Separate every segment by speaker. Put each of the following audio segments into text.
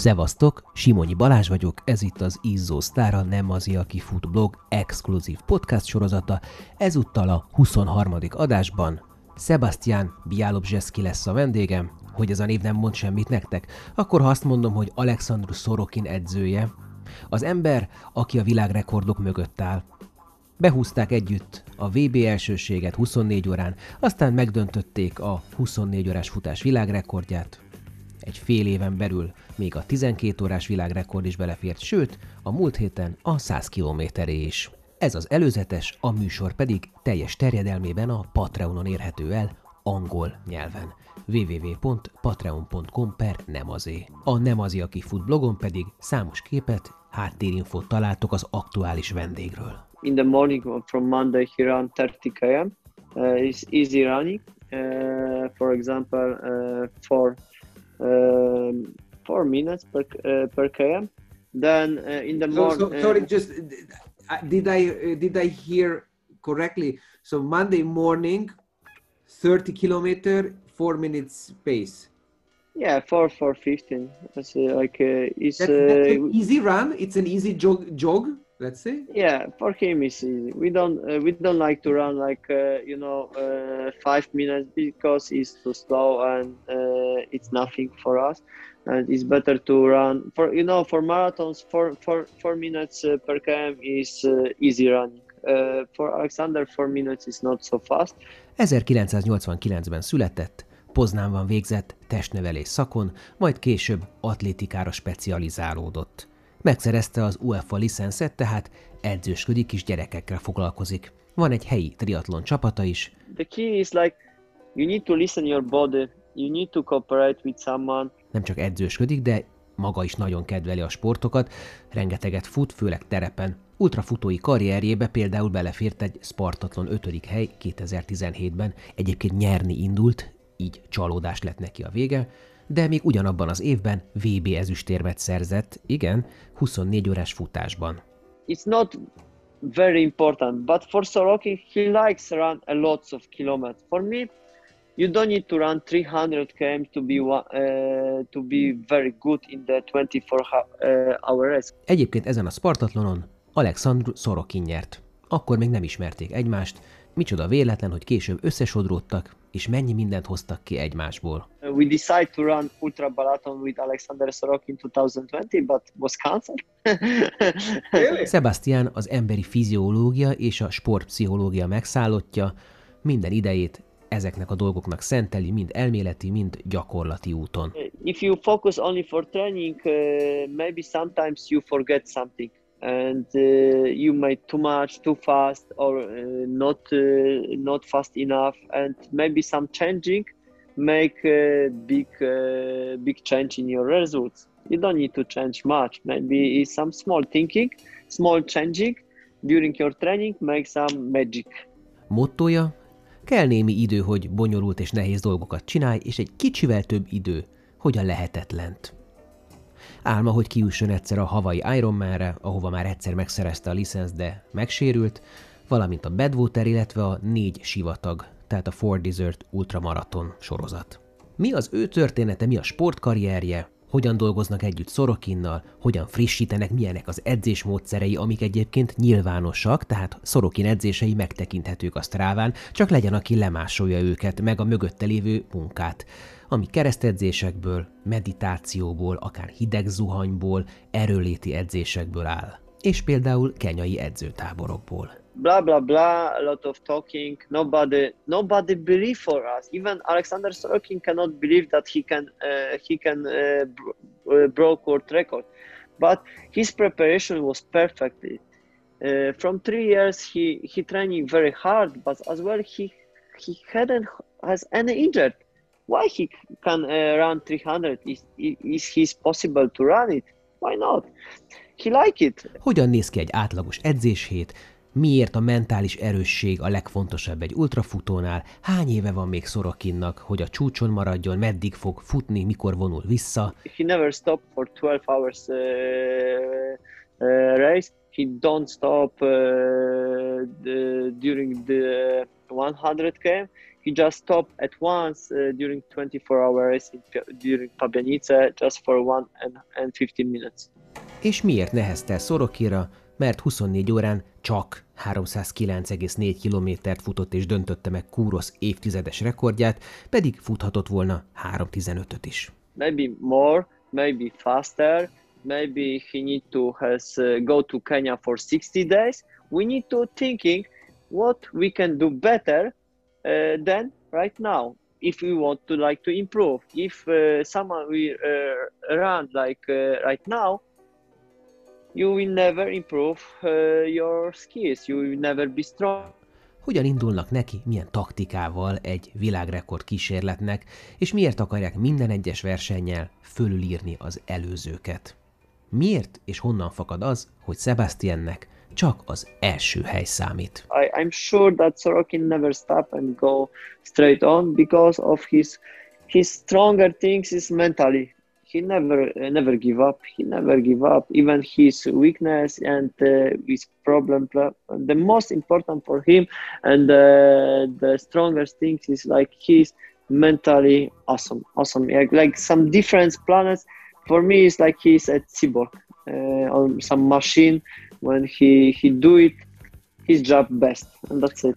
Speaker 1: Szevasztok, Simonyi Balázs vagyok, ez itt az Izzó Sztára nem az, aki fut blog exkluzív podcast sorozata, ezúttal a 23. adásban. Sebastian Bialobzseszki lesz a vendégem, hogy ez a név nem mond semmit nektek, akkor ha azt mondom, hogy Alexandru Sorokin edzője, az ember, aki a világrekordok mögött áll. Behúzták együtt a VB elsőséget 24 órán, aztán megdöntötték a 24 órás futás világrekordját, egy fél éven belül még a 12 órás világrekord is belefért, sőt, a múlt héten a 100 kilométeré is. Ez az előzetes, a műsor pedig teljes terjedelmében a Patreonon érhető el angol nyelven www.patreon.com per nemazé. A Nemazi, aki fut blogon pedig számos képet, háttérinfót találtok az aktuális vendégről.
Speaker 2: In the morning from Monday he ran 30 km. Uh, it's easy running. Uh, for example, uh, for um, four minutes per uh, per km. Then uh, in the
Speaker 3: So,
Speaker 2: morning,
Speaker 3: so sorry, just uh, did I uh, did I hear correctly? So Monday morning, thirty kilometer, four minutes pace.
Speaker 2: yeah, four four fifteen. That's uh, like uh, it's
Speaker 3: That's, that's
Speaker 2: uh,
Speaker 3: an easy run. It's an easy jog. Jog, let's say.
Speaker 2: yeah for him it's easy. We don't uh, we don't like to run like uh, you know uh, five minutes because it's too slow and uh, it's nothing for us. And it's better to run for you know for marathons four four four minutes uh, per km is uh, easy running. Uh, for Alexander, four minutes is not so fast.
Speaker 1: 1989-ben született, Poznánban végzett testnevelés szakon, majd később atlétikára specializálódott. Megszerezte az UEFA licenszet, tehát edzősködik is gyerekekkel foglalkozik. Van egy helyi triatlon csapata is,
Speaker 2: The key is like you need to listen your body. You need to cooperate with someone.
Speaker 1: nem csak edzősködik, de maga is nagyon kedveli a sportokat, rengeteget fut, főleg terepen. Ultrafutói karrierjébe például belefért egy Spartatlon 5. hely 2017-ben, egyébként nyerni indult, így csalódás lett neki a vége, de még ugyanabban az évben VB ezüstérmet szerzett, igen, 24 órás futásban.
Speaker 2: It's not very important, but for Sorokin, he likes run a lots of kilometers. For me, you don't need to run 300 km to be one, uh, to be very good in the 24 ho- uh, hour race.
Speaker 1: Egyébként ezen a Spartatlonon Alexandru Sorokin nyert. Akkor még nem ismerték egymást, micsoda véletlen, hogy később összesodródtak, és mennyi mindent hoztak ki egymásból.
Speaker 2: Uh, we decided to run ultra marathon with Alexander Sorokin 2020, but was cancelled.
Speaker 1: Sebastian az emberi fiziológia és a sportpszichológia megszállottja, minden idejét ezeknek a dolgoknak szenteli, mind elméleti, mind gyakorlati úton.
Speaker 2: if you focus only for training, uh, maybe sometimes you forget something and uh, you made too much, too fast, or uh, not uh, not fast enough, and maybe some changing make a big uh, big change in your results. You don't need to change much. Maybe some small thinking, small changing during your training make some magic.
Speaker 1: Mottoja? Kell némi idő, hogy bonyolult és nehéz dolgokat csinálj, és egy kicsivel több idő, hogy a lehetetlent. Álma, hogy kiüssön egyszer a havai Ironmanre, ahova már egyszer megszerezte a licensz, de megsérült, valamint a Badwater, illetve a négy sivatag, tehát a Four Desert Ultramaraton sorozat. Mi az ő története, mi a sportkarrierje, hogyan dolgoznak együtt Szorokinnal, hogyan frissítenek, milyenek az edzésmódszerei, amik egyébként nyilvánosak, tehát Szorokin edzései megtekinthetők a Stráván, csak legyen, aki lemásolja őket, meg a mögötte lévő munkát, ami keresztedzésekből, meditációból, akár hideg zuhanyból, erőléti edzésekből áll. És például kenyai edzőtáborokból.
Speaker 2: blah blah blah a lot of talking. Nobody nobody believe for us. Even alexander sorokin cannot believe that he can uh, he can uh, uh, broke world record. But his preparation was perfect. Uh, from three years he he training very hard but as well he he hadn't has any injured why he can uh, run 300 is is his possible to run it? Why not? He like it.
Speaker 1: Hogyan néz ki egy átlagos edzéshét, miért a mentális erősség a legfontosabb egy ultrafutónál, hány éve van még Szorokinnak, hogy a csúcson maradjon, meddig fog futni, mikor vonul vissza,
Speaker 2: he never stopped for 12 hours uh, uh, race. He don't stop uh, the, during the 100 km. He just stopped at once uh, during 24 hour racing during Pabianice just for one and, and 15 minutes.
Speaker 1: És miért nehezte Szorokira? Mert 24 órán csak 309,4 kilométert futott és döntötte meg Kúrosz évtizedes rekordját, pedig futhatott volna 3.15-öt is.
Speaker 2: Maybe more, maybe faster, maybe he need to has uh, go to Kenya for 60 days. We need to thinking what we can do better uh, than right now if we want to like to improve if uh, someone will uh, run like right now you will never improve your skills you will never be strong
Speaker 1: hogyan indulnak neki, milyen taktikával egy világrekord kísérletnek, és miért akarják minden egyes versennyel fölülírni az előzőket. Miért és honnan fakad az, hogy Sebastiannek csak az első hely számít.
Speaker 2: I, I'm sure that Sorokin never stop and go straight on because of his his stronger things is mentally. He never uh, never give up. He never give up. Even his weakness and uh, his problem. The most important for him and uh, the strongest things is like he's mentally awesome. Awesome. Like, like some different planets. For me, it's like he's a cyborg uh, on some machine when he he do it his job best, and that's it.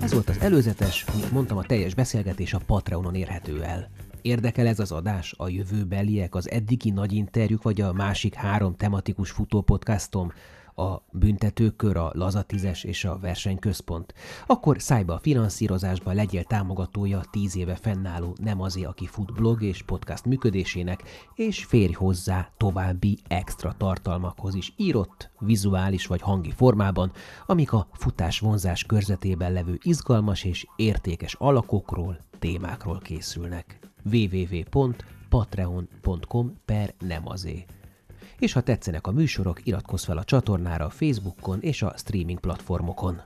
Speaker 1: Ez volt az előzetes, mint mondtam, a teljes beszélgetés a Patreonon érhető el. Érdekel ez az adás, a jövőbeliek, az eddigi nagy interjúk, vagy a másik három tematikus futópodcastom, a büntetőkör, a lazatizes és a versenyközpont, akkor szállj be a finanszírozásba, legyél támogatója 10 éve fennálló Nem azé, aki fut blog és podcast működésének, és férj hozzá további extra tartalmakhoz is írott, vizuális vagy hangi formában, amik a futás vonzás körzetében levő izgalmas és értékes alakokról, témákról készülnek. www.patreon.com per nem azért és ha tetszenek a műsorok, iratkozz fel a csatornára a Facebookon és a streaming platformokon.